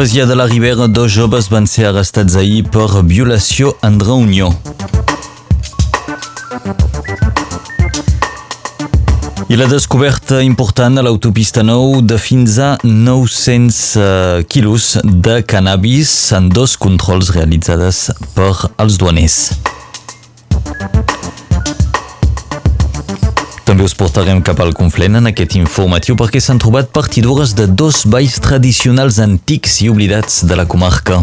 A Pesia de la Ribera, dos joves van ser arrestats ahir per violació en reunió. I la descoberta important a l'autopista 9 de fins a 900 uh, quilos de cannabis en dos controls realitzades per als duaners. També us portarem cap al Conflent en aquest informatiu perquè s'han trobat partidures de dos balls tradicionals antics i oblidats de la comarca.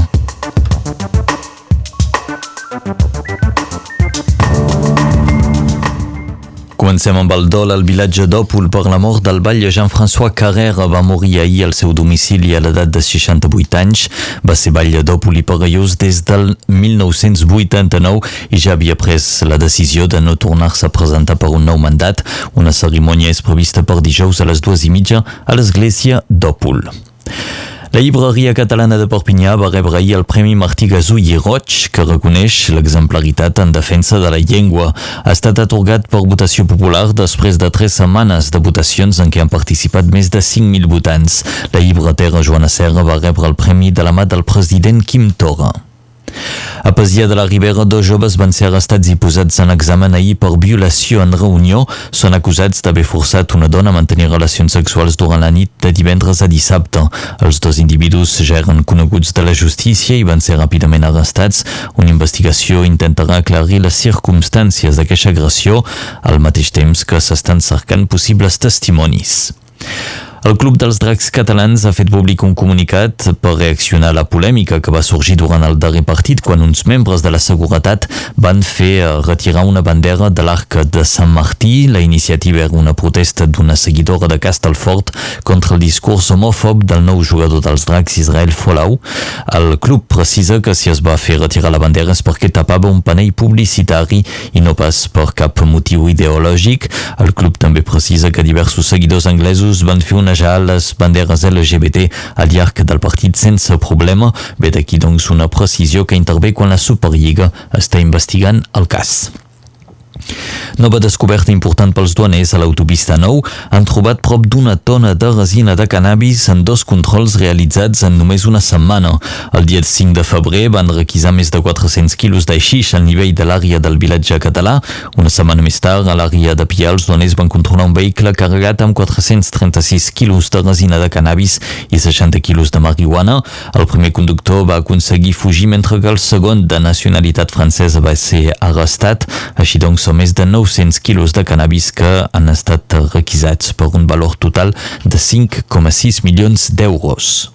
Comencem amb el dol al vilatge d'Òpol per la mort del batlle Jean-François Carrera. Va morir ahir al seu domicili a l'edat de 68 anys. Va ser batlle d'Òpol i pagallós des del 1989 i ja havia pres la decisió de no tornar-se a presentar per un nou mandat. Una cerimònia és prevista per dijous a les dues i mitja a l'església d'Òpol. La llibreria catalana de Perpinyà va rebre ahir el Premi Martí Gasú i Roig, que reconeix l'exemplaritat en defensa de la llengua. Ha estat atorgat per votació popular després de tres setmanes de votacions en què han participat més de 5.000 votants. La llibretera Joana Serra va rebre el premi de la mà del president Quim Torra. A Pesia de la Ribera, dos joves van ser arrestats i posats en examen ahir per violació en reunió. Són acusats d'haver forçat una dona a mantenir relacions sexuals durant la nit de divendres a dissabte. Els dos individus ja eren coneguts de la justícia i van ser ràpidament arrestats. Una investigació intentarà aclarir les circumstàncies d'aquesta agressió al mateix temps que s'estan cercant possibles testimonis. El Club dels Dracs Catalans ha fet públic un comunicat per reaccionar a la polèmica que va sorgir durant el darrer partit quan uns membres de la seguretat van fer eh, retirar una bandera de l'arc de Sant Martí. La iniciativa era una protesta d'una seguidora de Castelfort contra el discurs homòfob del nou jugador dels Dracs, Israel Folau. El club precisa que si es va fer retirar la bandera és perquè tapava un panell publicitari i no pas per cap motiu ideològic. El club també precisa que diversos seguidors anglesos van fer una onejar les banderes LGBT al llarg del partit sense problema. Ve d'aquí doncs una precisió que intervé quan la Superliga està investigant el cas. Nova descoberta important pels duaners a l'autopista 9 han trobat prop d'una tona de resina de cannabis en dos controls realitzats en només una setmana. El dia 5 de febrer van requisar més de 400 quilos d'aixix al nivell de l'àrea del vilatge català. Una setmana més tard, a l'àrea de Pià, els duaners van controlar un vehicle carregat amb 436 quilos de resina de cannabis i 60 quilos de marihuana. El primer conductor va aconseguir fugir mentre que el segon, de nacionalitat francesa, va ser arrestat. Així doncs, són més de 900 quilos de cannabis que han estat requisats per un valor total de 5,6 milions d'euros.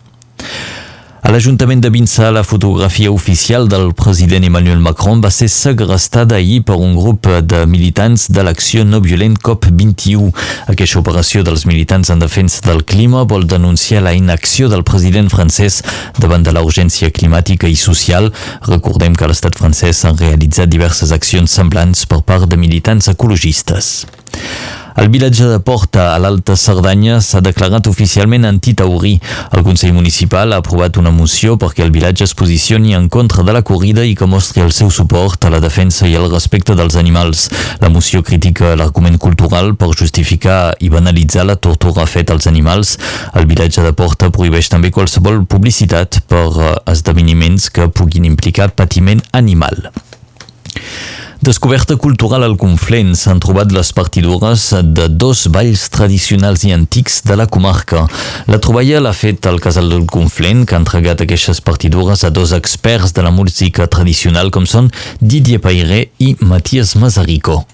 A l'Ajuntament de Vinçà, la fotografia oficial del president Emmanuel Macron va ser segrestada ahir per un grup de militants de l'acció no violent COP21. Aquesta operació dels militants en defensa del clima vol denunciar la inacció del president francès davant de la urgència climàtica i social. Recordem que l'estat francès s'han realitzat diverses accions semblants per part de militants ecologistes. El vilatge de Porta, a l'Alta Cerdanya, s'ha declarat oficialment antitaurí. El Consell Municipal ha aprovat una moció perquè el vilatge es posicioni en contra de la corrida i que mostri el seu suport a la defensa i al respecte dels animals. La moció critica l'argument cultural per justificar i banalitzar la tortura feta als animals. El vilatge de Porta prohibeix també qualsevol publicitat per eh, esdeveniments que puguin implicar patiment animal. Descoberta cultural al Conflent s'han trobat les partidures de dos balls tradicionals i antics de la comarca. La troballa l'ha fet el Casal del Conflent, que ha entregat aquestes partidures a dos experts de la música tradicional com són Didier Pairé i Matías Mazarico.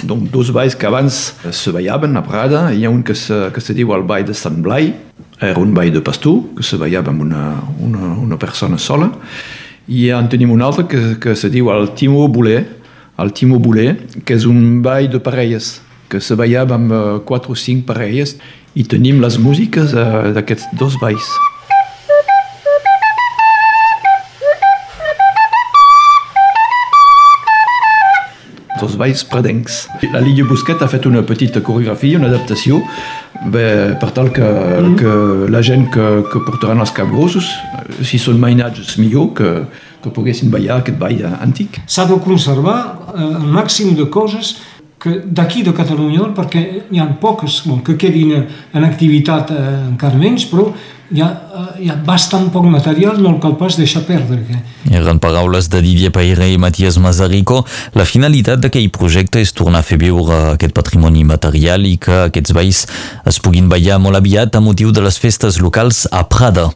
Donc, dos balls que abans se ballaven a Prada. Hi ha un que se, que se diu el ball de Sant Blai, era un ball de pastor, que se ballava amb una, una, una persona sola. I en tenim un altre que, que se diu el Timo Boulet, el Timo Boulet, que és un ball de parelles, que se ballava amb uh, quatre o cinc parelles i tenim les músiques uh, d'aquests dos balls. dos balls predencs. La Lídia Busquet ha fet una petita coreografia, una adaptació, bé, per tal que, mm. que la gent que, que portaran els capgrossos, si són mainats, millor que, que poguessin ballar aquest ball antic. S'ha de conservar eh, el màxim de coses que d'aquí de Catalunya, perquè hi ha poques bon, que quedin en activitat eh, encara menys, però hi ha, eh, hi ha bastant poc material, no el cal pas deixar perdre. Eren paraules de Didier Paire i Matías Mazarico. La finalitat d'aquell projecte és tornar a fer viure aquest patrimoni material i que aquests veïs es puguin ballar molt aviat a motiu de les festes locals a Prada.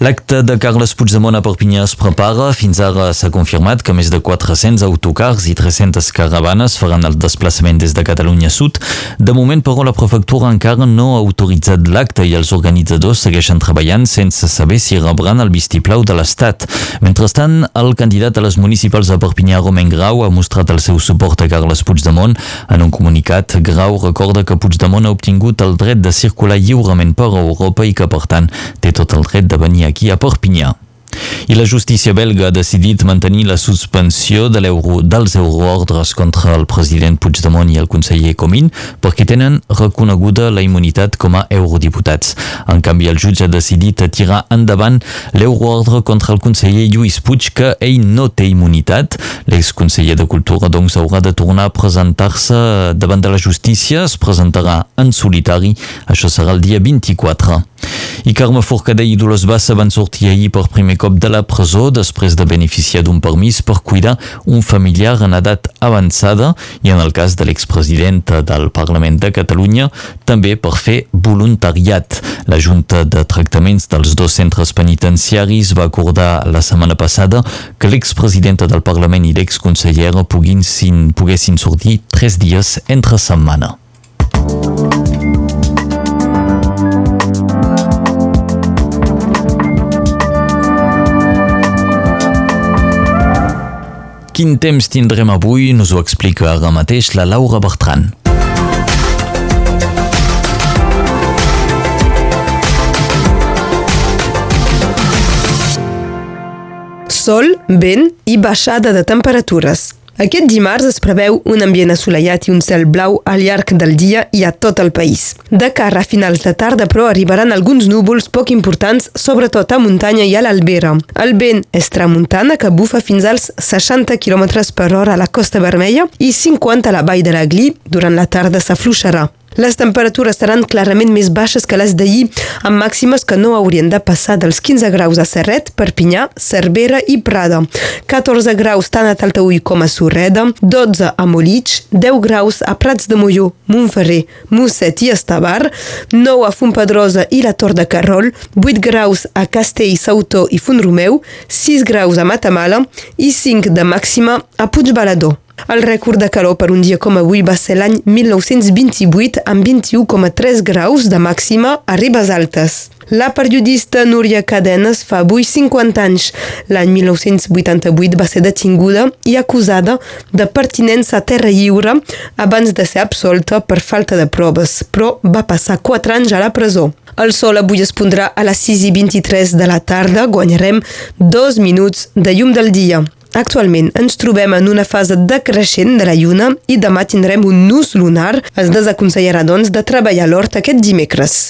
L'acte de Carles Puigdemont a Perpinyà es prepara. Fins ara s'ha confirmat que més de 400 autocars i 300 caravanes faran el desplaçament des de Catalunya Sud. De moment, però, la prefectura encara no ha autoritzat l'acte i els organitzadors segueixen treballant sense saber si rebran el vistiplau de l'Estat. Mentrestant, el candidat a les municipals de Perpinyà, Romain Grau, ha mostrat el seu suport a Carles Puigdemont. En un comunicat, Grau recorda que Puigdemont ha obtingut el dret de circular lliurement per Europa i que, per tant, té tot el dret de venir aquí a Perpinyà. I la justícia belga ha decidit mantenir la suspensió de euro, dels euroordres contra el president Puigdemont i el conseller Comín perquè tenen reconeguda la immunitat com a eurodiputats. En canvi, el jutge ha decidit tirar endavant l'euroordre contra el conseller Lluís Puig que ell no té immunitat. L'exconseller de Cultura doncs haurà de tornar a presentar-se davant de la justícia, es presentarà en solitari, això serà el dia 24. I Carme Forcadell i Dolors Bassa van sortir ahir per primer cop de la presó després de beneficiar d'un permís per cuidar un familiar en edat avançada i en el cas de l'expresidenta del Parlament de Catalunya també per fer voluntariat. La Junta de Tractaments dels dos centres penitenciaris va acordar la setmana passada que l'expresidenta del Parlament i l'exconsellera poguessin sortir tres dies entre setmana. Quin temps tindrem avui nos ho explica ara mateix la Laura Bertran. Sol, vent i baixada de temperatures. Aquest dimarts es preveu un ambient assolellat i un cel blau al llarg del dia i a tot el país. De cara a finals de tarda, però, arribaran alguns núvols poc importants, sobretot a muntanya i a l'Albera. El vent és tramuntana que bufa fins als 60 km per hora a la Costa Vermella i 50 a la vall de la Gli. Durant la tarda s'afluixarà. Les temperatures seran clarament més baixes que les d'ahir, amb màximes que no haurien de passar dels 15 graus a Serret, Perpinyà, Cervera i Prada, 14 graus tant a Taltaúi com a Surreda, 12 a Molitx, 10 graus a Prats de Molló, Montferrer, Mosset i Estavar, 9 a Fontpedrosa i la Tor de Carrol, 8 graus a Castell, Sautó i Font-Romeu, 6 graus a Matamala i 5 de màxima a Puigbalador. El rècord de calor per un dia com avui va ser l'any 1928 amb 21,3 graus de màxima a Ribes Altes. La periodista Núria Cadenes fa avui 50 anys. L'any 1988 va ser detinguda i acusada de pertinença a terra lliure abans de ser absolta per falta de proves, però va passar 4 anys a la presó. El sol avui es pondrà a les 6 i 23 de la tarda, guanyarem dos minuts de llum del dia. Actualment ens trobem en una fase decreixent de la lluna i demà tindrem un nus lunar. Es desaconsellarà, doncs, de treballar l'hort aquest dimecres.